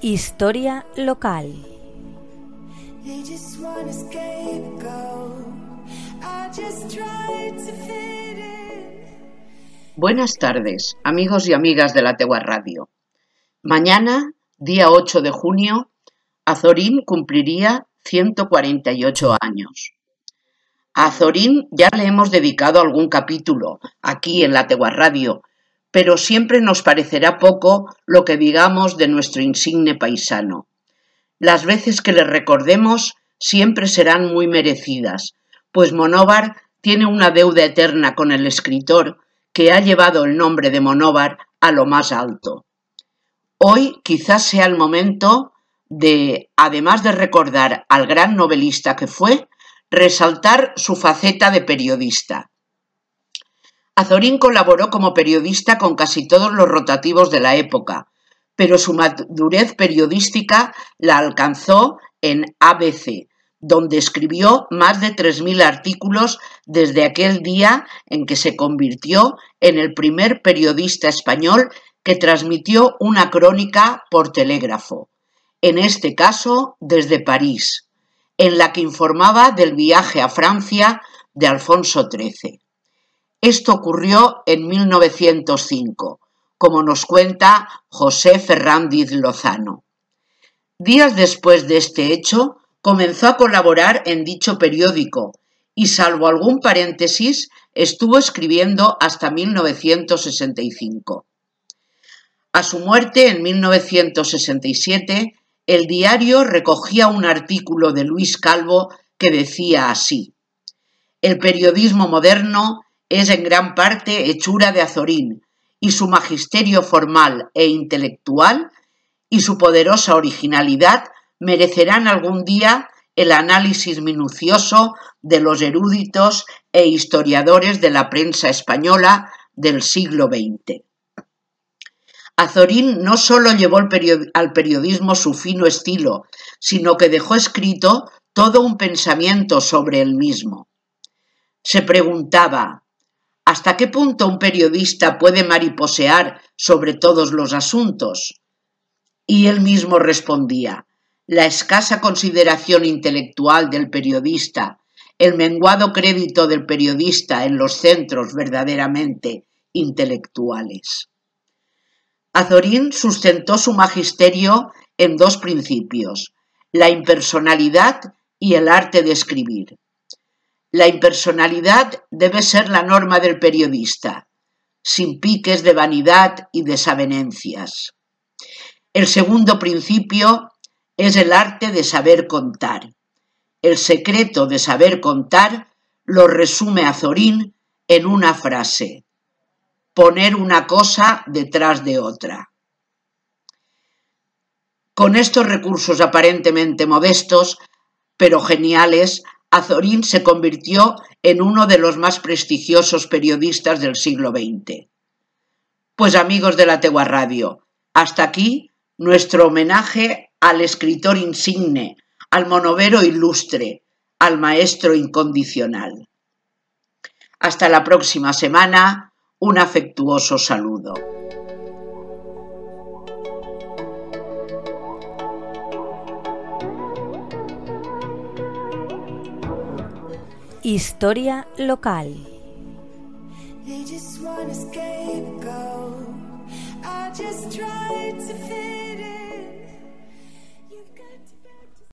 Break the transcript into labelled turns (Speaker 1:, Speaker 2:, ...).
Speaker 1: Historia local.
Speaker 2: Buenas tardes, amigos y amigas de la Tegua Radio. Mañana, día 8 de junio, Azorín cumpliría 148 años. A Azorín ya le hemos dedicado algún capítulo aquí en la Tegua Radio, pero siempre nos parecerá poco lo que digamos de nuestro insigne paisano. Las veces que le recordemos siempre serán muy merecidas, pues Monóvar tiene una deuda eterna con el escritor que ha llevado el nombre de Monóvar a lo más alto. Hoy quizás sea el momento de, además de recordar al gran novelista que fue, resaltar su faceta de periodista. Azorín colaboró como periodista con casi todos los rotativos de la época, pero su madurez periodística la alcanzó en ABC, donde escribió más de 3.000 artículos desde aquel día en que se convirtió en el primer periodista español que transmitió una crónica por telégrafo, en este caso desde París, en la que informaba del viaje a Francia de Alfonso XIII. Esto ocurrió en 1905, como nos cuenta José Ferrandiz Lozano. Días después de este hecho, comenzó a colaborar en dicho periódico y, salvo algún paréntesis, estuvo escribiendo hasta 1965. A su muerte en 1967, el diario recogía un artículo de Luis Calvo que decía así: El periodismo moderno es en gran parte hechura de Azorín, y su magisterio formal e intelectual y su poderosa originalidad merecerán algún día el análisis minucioso de los eruditos e historiadores de la prensa española del siglo XX. Azorín no solo llevó al periodismo su fino estilo, sino que dejó escrito todo un pensamiento sobre el mismo. Se preguntaba, ¿Hasta qué punto un periodista puede mariposear sobre todos los asuntos? Y él mismo respondía, la escasa consideración intelectual del periodista, el menguado crédito del periodista en los centros verdaderamente intelectuales. Azorín sustentó su magisterio en dos principios, la impersonalidad y el arte de escribir. La impersonalidad debe ser la norma del periodista, sin piques de vanidad y desavenencias. El segundo principio es el arte de saber contar. El secreto de saber contar lo resume Azorín en una frase, poner una cosa detrás de otra. Con estos recursos aparentemente modestos, pero geniales, Azorín se convirtió en uno de los más prestigiosos periodistas del siglo XX. Pues amigos de la Tegua Radio, hasta aquí nuestro homenaje al escritor insigne, al monovero ilustre, al maestro incondicional. Hasta la próxima semana, un afectuoso saludo.
Speaker 1: Historia local.